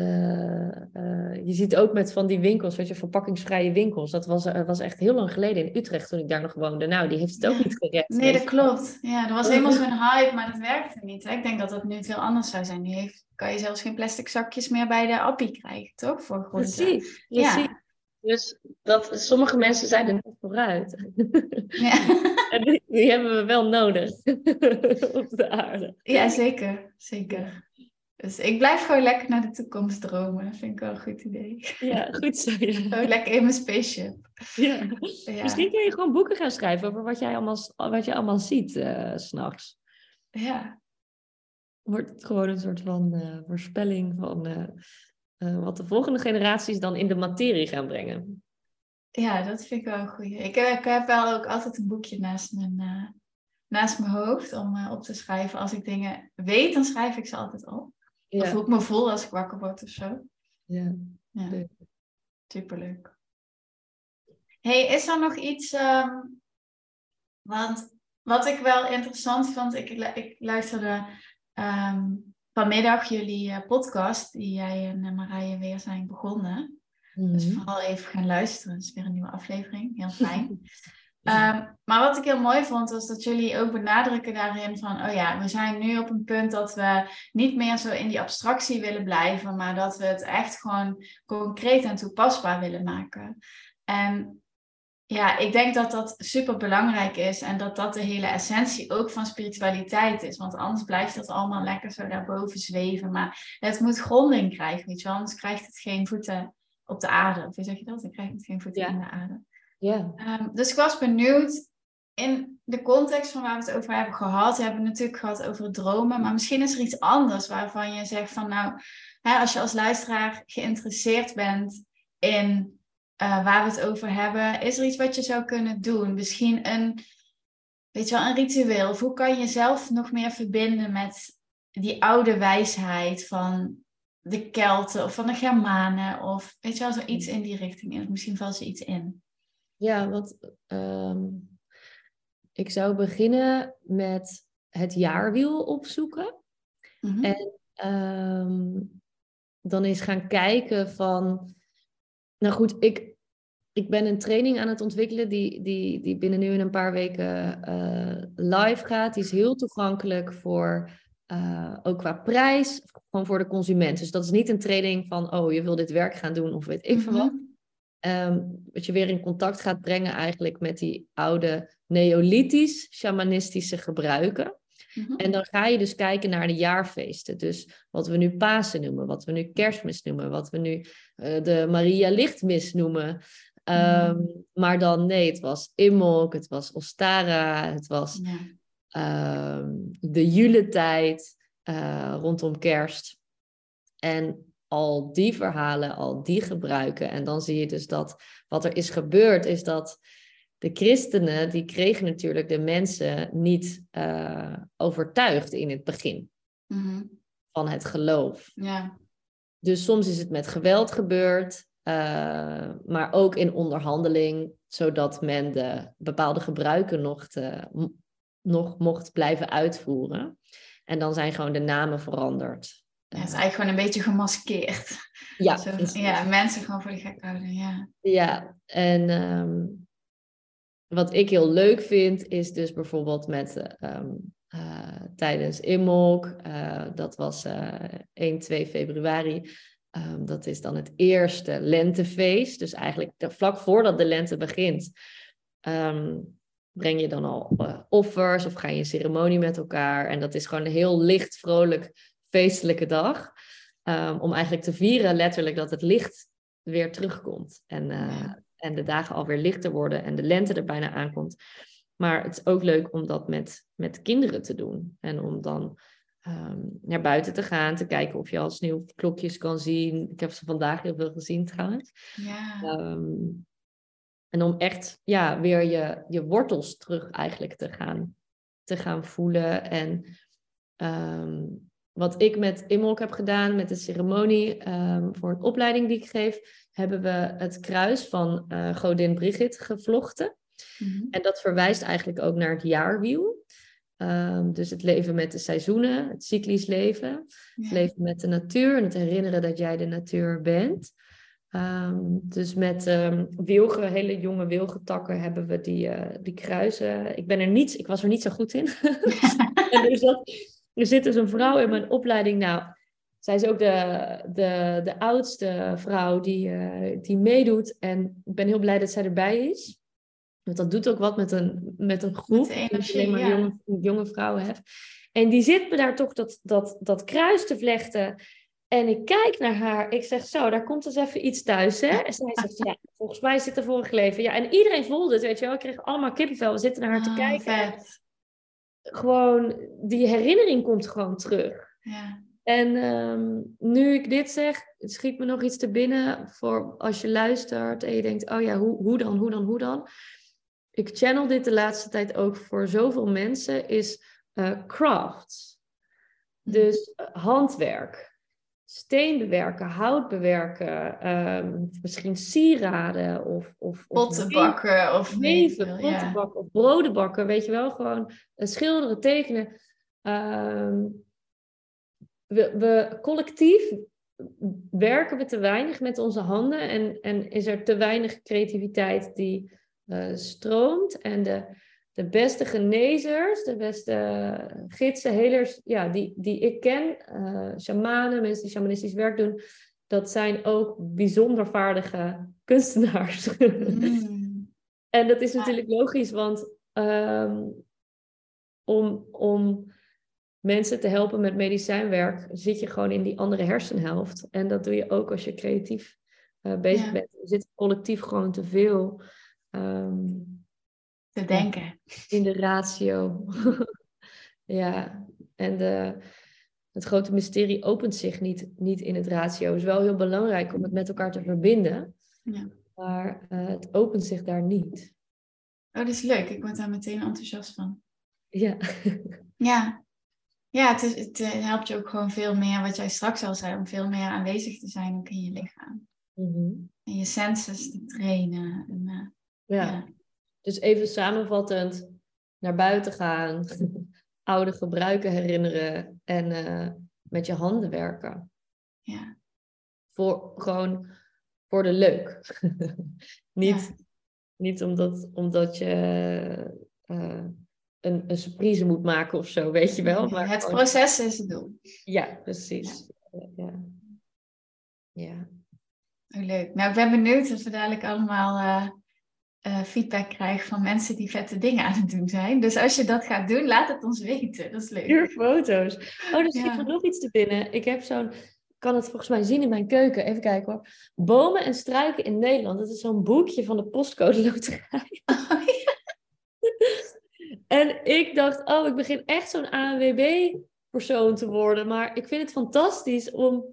uh, je ziet ook met van die winkels, weet je, verpakkingsvrije winkels. Dat was, uh, was echt heel lang geleden in Utrecht toen ik daar nog woonde. Nou, die heeft het ook niet gered.
Nee, dat klopt. Ja, er was helemaal zo'n hype, maar dat werkte niet. Hè? Ik denk dat dat nu veel anders zou zijn. Nu heeft, kan je zelfs geen plastic zakjes meer bij de appie krijgen, toch? Voor
Precies, precies. Ja. Dus dat, sommige mensen zijn er net vooruit. Ja. en die, die, hebben we wel nodig op de aarde.
Ja, zeker. Zeker. Dus ik blijf gewoon lekker naar de toekomst dromen. Dat vind ik wel een goed idee.
Ja, goed zo. Ja.
Lekker in mijn spaceship.
Ja. ja. Misschien kun je gewoon boeken gaan schrijven over wat, jij allemaal, wat je allemaal ziet uh, s'nachts.
Ja.
Wordt het gewoon een soort van uh, voorspelling van uh, wat de volgende generaties dan in de materie gaan brengen.
Ja, dat vind ik wel een goeie. Ik, ik heb wel ook altijd een boekje naast mijn, naast mijn hoofd om op te schrijven. Als ik dingen weet, dan schrijf ik ze altijd op. Ja. voel ik me vol als ik wakker word of zo.
Ja.
ja. Leuk. Superleuk. hey, is er nog iets... Um, want wat ik wel interessant vond... Ik, ik luisterde um, vanmiddag jullie uh, podcast... die jij en uh, Marije weer zijn begonnen. Mm -hmm. Dus vooral even gaan luisteren. Het is weer een nieuwe aflevering. Heel fijn. Um, maar wat ik heel mooi vond, was dat jullie ook benadrukken daarin van, oh ja, we zijn nu op een punt dat we niet meer zo in die abstractie willen blijven, maar dat we het echt gewoon concreet en toepasbaar willen maken. En ja, ik denk dat dat super belangrijk is en dat dat de hele essentie ook van spiritualiteit is. Want anders blijft dat allemaal lekker zo daarboven zweven. Maar het moet gronding krijgen, weet je wel. Anders krijgt het geen voeten op de aarde. Of hoe zeg je dat? Dan krijgt het geen voeten in de aarde.
Ja.
Um, dus ik was benieuwd, in de context van waar we het over hebben gehad, hebben we natuurlijk gehad over dromen, maar misschien is er iets anders waarvan je zegt van nou, hè, als je als luisteraar geïnteresseerd bent in uh, waar we het over hebben, is er iets wat je zou kunnen doen? Misschien een, weet je wel, een ritueel. Of hoe kan je jezelf nog meer verbinden met die oude wijsheid van de Kelten of van de Germanen of weet je wel, zoiets in die richting. Misschien valt ze iets in.
Ja, want um, ik zou beginnen met het jaarwiel opzoeken. Mm-hmm. En um, dan eens gaan kijken van... Nou goed, ik, ik ben een training aan het ontwikkelen die, die, die binnen nu in een paar weken uh, live gaat. Die is heel toegankelijk voor, uh, ook qua prijs, gewoon voor de consument. Dus dat is niet een training van, oh, je wil dit werk gaan doen of weet ik mm-hmm. van wat. Um, wat je weer in contact gaat brengen eigenlijk met die oude neolithisch shamanistische gebruiken. Mm-hmm. En dan ga je dus kijken naar de jaarfeesten. Dus wat we nu Pasen noemen, wat we nu Kerstmis noemen, wat we nu uh, de Maria Lichtmis noemen. Um, mm. Maar dan nee, het was Imbolc, het was Ostara, het was yeah. um, de juletijd uh, rondom kerst. En al die verhalen, al die gebruiken. En dan zie je dus dat wat er is gebeurd, is dat de christenen, die kregen natuurlijk de mensen niet uh, overtuigd in het begin mm-hmm. van het geloof.
Ja.
Dus soms is het met geweld gebeurd, uh, maar ook in onderhandeling, zodat men de bepaalde gebruiken nog, te, nog mocht blijven uitvoeren. En dan zijn gewoon de namen veranderd.
Ja, het is eigenlijk gewoon een beetje gemaskeerd.
Ja,
Zo, ja mensen gewoon voor de gek houden, ja.
Ja, en um, wat ik heel leuk vind, is dus bijvoorbeeld met um, uh, tijdens Imolk, uh, dat was uh, 1, 2 februari, um, dat is dan het eerste lentefeest. Dus eigenlijk vlak voordat de lente begint, breng je dan al uh, offers of ga je een ceremonie met elkaar. En dat is gewoon een heel licht, vrolijk feestelijke dag. Um, om eigenlijk te vieren letterlijk dat het licht weer terugkomt. En, uh, en de dagen alweer lichter worden en de lente er bijna aankomt. Maar het is ook leuk om dat met, met kinderen te doen. En om dan um, naar buiten te gaan, te kijken of je al sneeuwklokjes kan zien. Ik heb ze vandaag heel veel gezien trouwens.
Ja.
Um, en om echt ja, weer je, je wortels terug eigenlijk te gaan te gaan voelen. En ehm, wat ik met Imolk heb gedaan, met de ceremonie ehm, voor een opleiding die ik geef, hebben we het kruis van uh, godin Brigit gevlochten. Mhm. En dat verwijst eigenlijk ook naar het jaarwiel. Ehm, dus het leven met de seizoenen, het cyclisch leven, het leven met de natuur en het herinneren dat jij de natuur bent. Ehm, dus met um, wilgen, hele jonge wilgetakken hebben we die, uh, die kruisen. Ik ben er niet, ik was er niet zo goed in. en er, zat, er zit dus een vrouw in mijn opleiding. Nou, zij is ook de, de, de oudste vrouw die, uh, die meedoet. En ik ben heel blij dat zij erbij is. Want dat doet ook wat met een, met een groep. Als je alleen maar jonge, jonge vrouwen hebt. En die zit me daar toch dat, dat, dat kruis te vlechten. En ik kijk naar haar. Ik zeg zo, daar komt dus even iets thuis. Hè? En zij zegt, ja, volgens mij zit er vorig leven. Ja, en iedereen voelde het, weet je wel. Ik kreeg allemaal kippenvel. We zitten naar haar te oh, kijken. Gewoon, die herinnering komt gewoon terug.
Ja.
En ehm, nu ik dit zeg, schiet me nog iets te binnen voor als je luistert en je denkt, oh ja, hoe, hoe dan, hoe dan, hoe dan? ik channel dit de laatste tijd ook voor zoveel mensen, is uh, crafts. Mhm. Dus uh, handwerk. Steen bewerken, hout bewerken, um, misschien sieraden of... of,
of potten bakken of...
Neven, potten bakken of broden bakken, weet je wel. Gewoon schilderen, tekenen. Um, we, we collectief werken we te weinig met onze handen en, en is er te weinig creativiteit die uh, stroomt. En de, de beste genezers, de beste gidsen, helers, ja, die, die ik ken, uh, shamanen, mensen die shamanistisch werk doen, dat zijn ook bijzonder vaardige kunstenaars. Mm. en dat is natuurlijk logisch, want um, om, om mensen te helpen met medicijnwerk, zit je gewoon in die andere hersenhelft. En dat doe je ook als je creatief uh, bezig bent. Er zit collectief gewoon te veel
Um, te denken.
In de ratio. ja, en de, het grote mysterie opent zich niet, niet in het ratio. Het is wel heel belangrijk om het met elkaar te verbinden.
Ja.
Maar uh, het opent zich daar niet.
Oh, dat is leuk. Ik word daar meteen enthousiast van.
Ja.
ja. Ja, het, is, het eh, helpt je ook gewoon veel meer, wat jij straks al zei, om veel meer aanwezig te zijn ook in je lichaam.
Mm
En je senses te trainen. En, uh,
ja. Dus even samenvattend, naar buiten gaan, oude gebruiken herinneren en uh, met je handen werken.
Ja.
Voor, gewoon voor de leuk. niet, ja. niet omdat, omdat je uh, een, een surprise moet maken of zo, weet je wel. Maar
het proces is het doel.
Ja, precies. Ja. ja. ja.
Oh, leuk. Nou, ik ben benieuwd of we dadelijk allemaal uh, uh, feedback krijg van mensen die vette dingen aan het doen zijn. Dus als je dat gaat doen, laat het ons weten. Dat is leuk.
Stuur foto's. Oh, dus ja. ik nog iets te binnen. Ik heb zo'n, kan het volgens mij zien in mijn keuken. Even kijken hoor. Bomen en struiken in Nederland. Dat is zo'n boekje van de postcode loterij. Oh, ja. en ik dacht, oh, ik begin echt zo'n ANWB persoon te worden. Maar ik vind het fantastisch om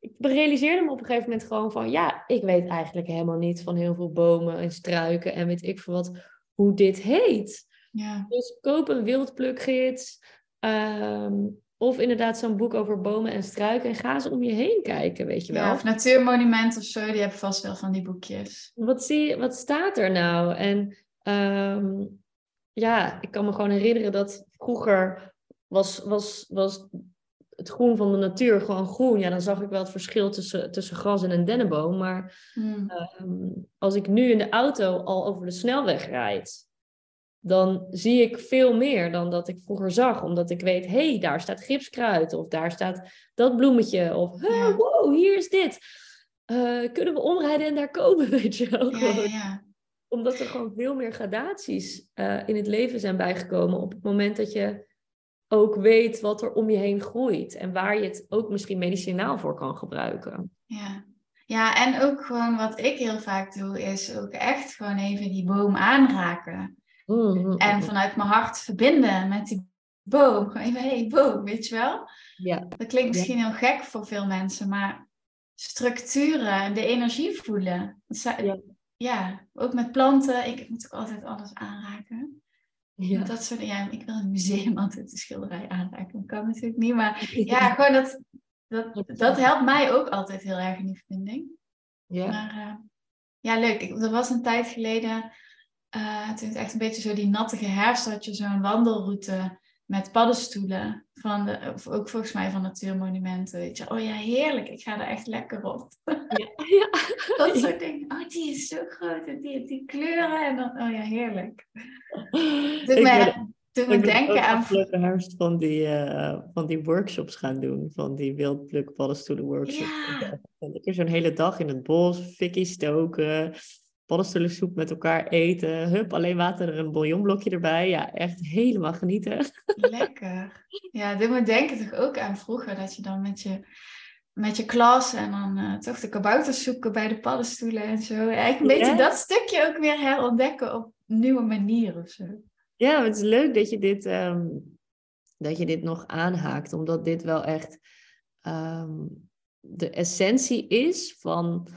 ik realiseerde me op een gegeven moment gewoon van, ja, ik weet eigenlijk helemaal niet van heel veel bomen en struiken en weet ik veel wat, hoe dit heet.
Ja.
Dus koop een wildplukgids um, of inderdaad zo'n boek over bomen en struiken en ga eens om je heen kijken, weet je wel. Ja,
of natuurmonument of zo, die hebben vast wel van die boekjes.
Wat, zie, wat staat er nou? En um, ja, ik kan me gewoon herinneren dat vroeger was, was, was het groen van de natuur gewoon groen, ja, dan zag ik wel het verschil tussen, tussen gras en een dennenboom. Maar
hmm.
Ehm, als ik nu in de auto al over de snelweg rijd, dan zie ik veel meer dan dat ik vroeger zag. Omdat ik weet, hé, hey, daar staat gipskruid. Of daar staat dat bloemetje. Of, hey, wow, hier is dit. Uh, kunnen we omrijden en daar komen, weet je wel.
Ja, ja, ja.
Omdat er gewoon veel meer gradaties uh, in het leven zijn bijgekomen. Op het moment dat je ook weet wat er om je heen groeit en waar je het ook misschien medicinaal voor kan gebruiken.
Ja. Ja, en ook gewoon wat ik heel vaak doe, is ook echt gewoon even die boom aanraken.
Mm-hmm.
En vanuit mijn hart verbinden met die boom. Gewoon even, hey, boom, weet je wel?
Ja.
Dat klinkt misschien heel gek voor veel mensen, maar structuren, de energie voelen. Ja. ja, ook met planten. Ik moet ook altijd alles aanraken. Ja. Dat soort, ja, ik wil een museum altijd de schilderij aanraken. Dat kan natuurlijk niet, maar ja, gewoon dat, dat, dat helpt mij ook altijd heel erg in die verbinding. Ja. Maar uh, ja, leuk. Ik, er was een tijd geleden, uh, toen het echt een beetje zo die nattige herfst, had je zo'n wandelroute met paddenstoelen. Van de, ook volgens mij van natuurmonumenten. Weet je, oh ja, heerlijk. Ik ga er echt lekker op. Ja, ja. Dat soort dingen. Oh, die is zo groot. En die, die kleuren. En dan, oh ja, heerlijk. Doe me, doe me denken aan...
Ik herfst van die, uh, van die workshops gaan doen. Van die wildpluk paddenstoelen workshops. Ja. Lekker zo'n hele dag in het bos. Fikkie stoken paddenstoelensoep met elkaar eten. Hup, alleen water er een bouillonblokje erbij. Ja, echt helemaal genieten.
Lekker. Ja, dit moet denken toch ook aan vroeger. Dat je dan met je, met je klas en dan uh, toch de kabouters zoeken bij de paddenstoelen en zo. Eigenlijk een beetje dat stukje ook weer herontdekken op nieuwe manieren of zo.
Ja, het is leuk dat je dit, ehm, dat je dit nog aanhaakt. Omdat dit wel echt ehm, de essentie is van...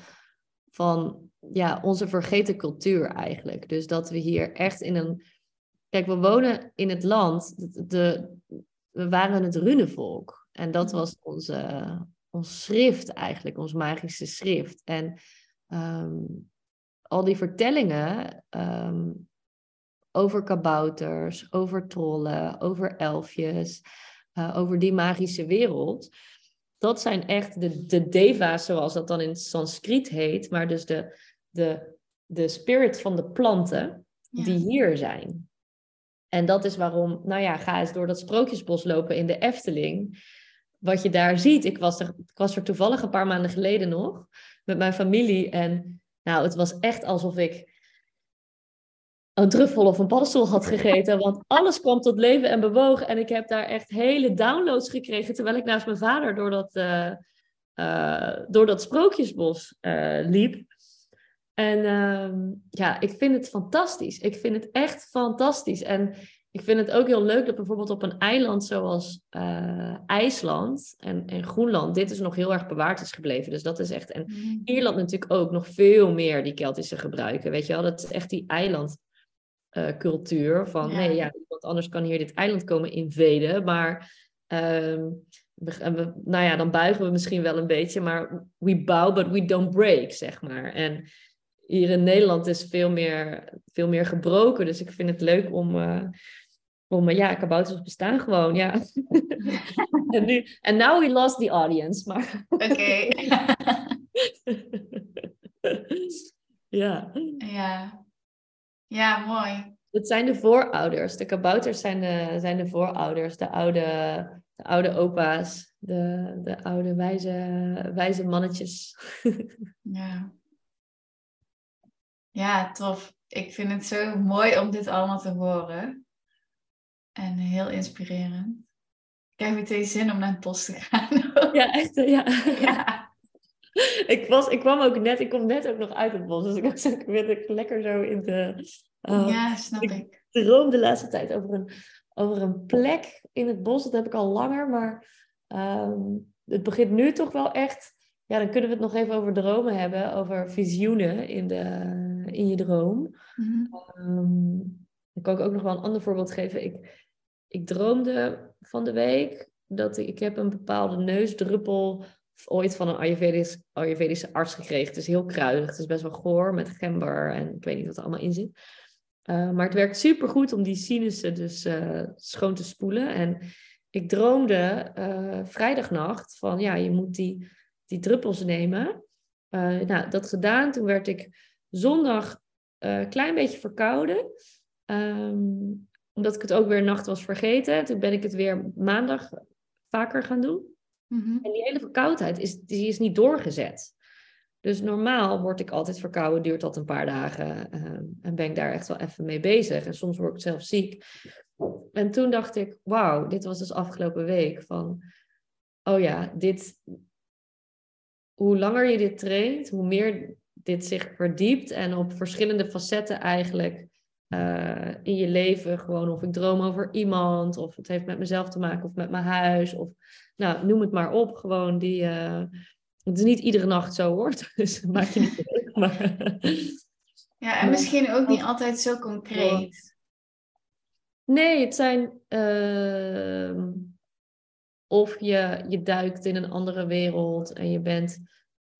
van ja, onze vergeten cultuur eigenlijk. Dus dat we hier echt in een. Kijk, we wonen in het land. De, we waren het runenvolk. En dat mhm. was onze, ons schrift eigenlijk, ons magische schrift. En ehm, al die vertellingen ehm, over kabouters, over trollen, over elfjes, uh, over die magische wereld. Dat zijn echt de, de deva's, zoals dat dan in Sanskriet heet, maar dus de, de, de spirit van de planten die hier zijn. En dat is waarom, nou ja, ga eens door dat sprookjesbos lopen in de Efteling. Wat je daar ziet, ik was er, ik was er toevallig een paar maanden geleden nog met mijn familie. En nou, het was echt alsof ik een truffel of een paddenstoel had gegeten. Want alles kwam tot leven en bewoog. En ik heb daar echt hele downloads gekregen terwijl ik naast mijn vader door dat, uh, uh, door dat sprookjesbos uh, liep. En ehm, ja, ik vind het fantastisch. Ik vind het echt fantastisch. En ik vind het ook heel leuk dat bijvoorbeeld op een eiland zoals uh, IJsland en, en Groenland, dit is nog heel erg bewaard is gebleven. Dus dat is echt. En mm. Ierland natuurlijk ook nog veel meer die Keltische gebruiken. Weet je wel, dat is echt die eilandcultuur. Uh, van nee, ja, want anders kan hier dit eiland komen invaden. Maar um, we, nou ja, dan buigen we misschien wel een beetje, maar we bow, but we don't break, zeg maar. En hier in Nederland is veel meer, veel meer gebroken. Dus ik vind het leuk om, uh, om uh, ja, kabouters bestaan gewoon, ja. en nu, en now we lost the audience, maar...
Oké.
ja.
Ja. Ja, mooi.
Het zijn de voorouders. De kabouters zijn de, zijn de voorouders. De oude, de oude opa's. De, de oude wijze, wijze mannetjes.
ja. Ja, tof. Ik vind het zo mooi om dit allemaal te horen. En heel inspirerend. Ik heb meteen zin om naar het bos te gaan.
ja, echt. Ja. ja. Ik, was, ik kwam ook net, ik kom net ook nog uit het bos. Dus ik was ook weer lekker zo in de...
Uh, ja, snap ik.
Ik droom de laatste tijd over een, over een plek in het bos. Dat heb ik al langer, maar um, het begint nu toch wel echt... Ja, dan kunnen we het nog even over dromen hebben. Over visioenen in de, in je droom. Mm dan kan ik ook nog wel een ander voorbeeld geven. Ik, ik droomde van de week dat ik, ik heb een bepaalde neusdruppel ooit van een Ayurvedisch, Ayurvedische arts gekregen. Het is heel kruidig, het is best wel goor met gember en ik weet niet wat er allemaal in zit. Uh, maar het werkt super goed om die sinussen dus uh, schoon te spoelen. En ik droomde uh, vrijdagnacht van ja, je moet die, die druppels nemen. nou, dat gedaan. Toen werd ik zondag een uh, klein beetje verkouden. Um, omdat ik het ook weer nacht was vergeten. Toen ben ik het weer maandag vaker gaan doen. Mm-hmm. En die hele verkoudheid is, die is niet doorgezet. Dus normaal word ik altijd verkouden, duurt dat een paar dagen. Um, en ben ik daar echt wel even mee bezig. En soms word ik zelf ziek. En toen dacht ik, wauw, dit was dus afgelopen week. Van, oh ja, dit, hoe langer je dit traint, hoe meer dit zich verdiept en op verschillende facetten eigenlijk uh, in je leven. Gewoon of ik droom over iemand, of het heeft met mezelf te maken, of met mijn huis, of nou, noem het maar op. Gewoon die. Uh, het is niet iedere nacht zo hoor, dus maak je niet druk. Maar,
ja, en misschien ook niet altijd zo concreet.
Nee, het zijn ehm, of je, je duikt in een andere wereld en je bent,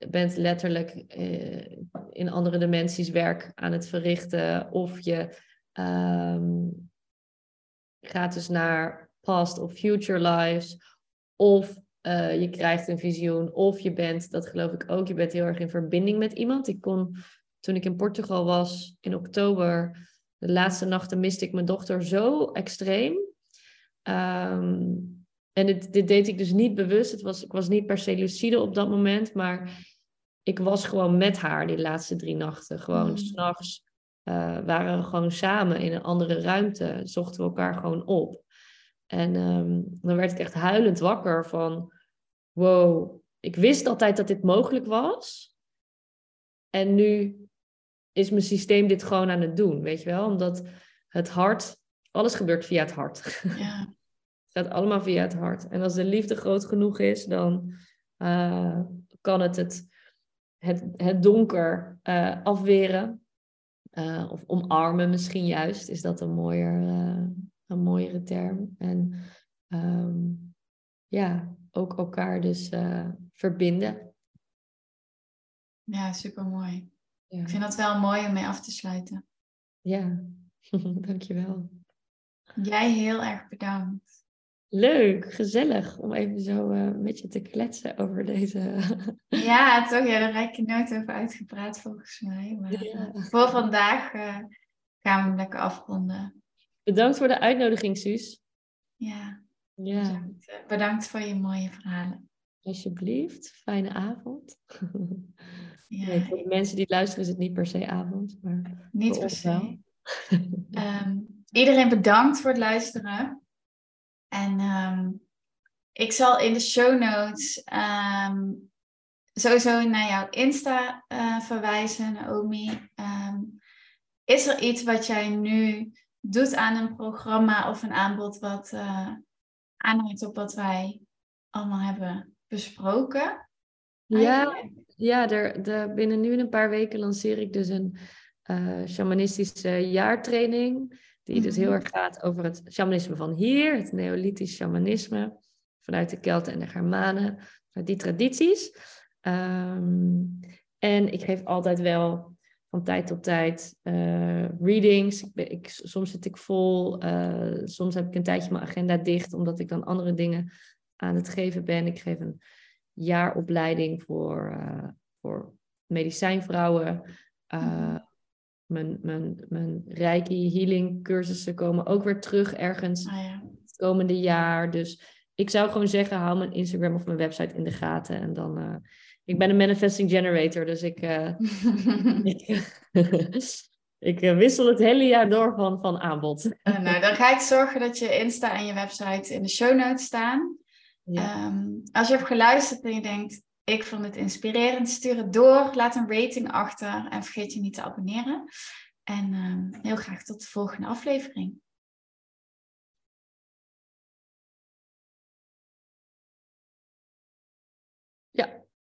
bent letterlijk eh, in andere dimensies werk aan het verrichten, of je ehm, gaat dus naar past of future lives, of uh, je krijgt een visioen, of je bent, dat geloof ik ook, je bent heel erg in verbinding met iemand. Ik kon, toen ik in Portugal was in oktober, de laatste nachten miste ik mijn dochter zo extreem. Ehm, en dit, dit deed ik dus niet bewust. Het was, ik was niet per se lucide op dat moment, maar ik was gewoon met haar die laatste drie nachten. Gewoon mm. s'nachts uh, waren we gewoon samen in een andere ruimte, zochten we elkaar gewoon op. En um, dan werd ik echt huilend wakker van, wow, ik wist altijd dat dit mogelijk was. En nu is mijn systeem dit gewoon aan het doen, weet je wel? Omdat het hart, alles gebeurt via het hart. Ja. het gaat allemaal via het hart. En als de liefde groot genoeg is, dan uh, kan het het, het, het donker uh, afweren. Uh, of omarmen misschien juist, is dat een, mooier, een mooiere term. En um, ja, ook elkaar dus verbinden.
Ja, super mooi. Ja. Ik vind dat wel mooi om mee af te sluiten.
Ja, dankjewel.
Jij heel erg bedankt.
Leuk, gezellig om even zo uh, met je te kletsen over deze.
ja, toch? Ja, daar heb je nooit over uitgepraat volgens mij. Maar eh, voor vandaag uh, gaan we hem lekker afronden.
Bedankt voor de uitnodiging, Suus.
Ja, ja. Bedankt, bedankt voor je mooie verhalen.
Alsjeblieft, fijne avond. Ja. Nee, voor de mensen die luisteren is het niet per se avond. Maar
niet per se. um, iedereen bedankt voor het luisteren. En um, ik zal in de show notes um, sowieso naar jouw Insta uh, verwijzen, Naomi. is er iets wat jij nu doet aan een programma of een aanbod wat uh, aanhaakt op wat wij allemaal hebben besproken?
Ja, ja er, de, binnen nu een paar weken lanceer ik dus een uh, shamanistische jaartraining. Die dus heel mhm. erg gaat over het shamanisme van hier, het neolithisch shamanisme. Vanuit de Kelten en de Germanen, vanuit die tradities. Um, en ik geef altijd wel van tijd tot tijd uh, readings. Ik, ik, soms zit ik vol, uh, soms heb ik een tijdje mijn agenda dicht, omdat ik dan andere dingen aan het geven ben. Ik geef een jaaropleiding voor, uh, voor medicijnvrouwen. Uh, mijn, mijn, mijn Reiki healing cursussen komen ook weer terug ergens ah, ja. het komende jaar. Dus ik zou gewoon zeggen, hou mijn Instagram of mijn website in de gaten. En dan, uh, ik ben een manifesting generator, dus ik, ik, ik wissel het hele jaar door van, van aanbod.
nou, dan ga ik zorgen dat je Insta en je website in de show notes staan. Ehm, als je hebt geluisterd en je denkt, ik vond het inspirerend, stuur het door, laat een rating achter en vergeet je niet te abonneren. En ehm, heel graag tot de volgende aflevering.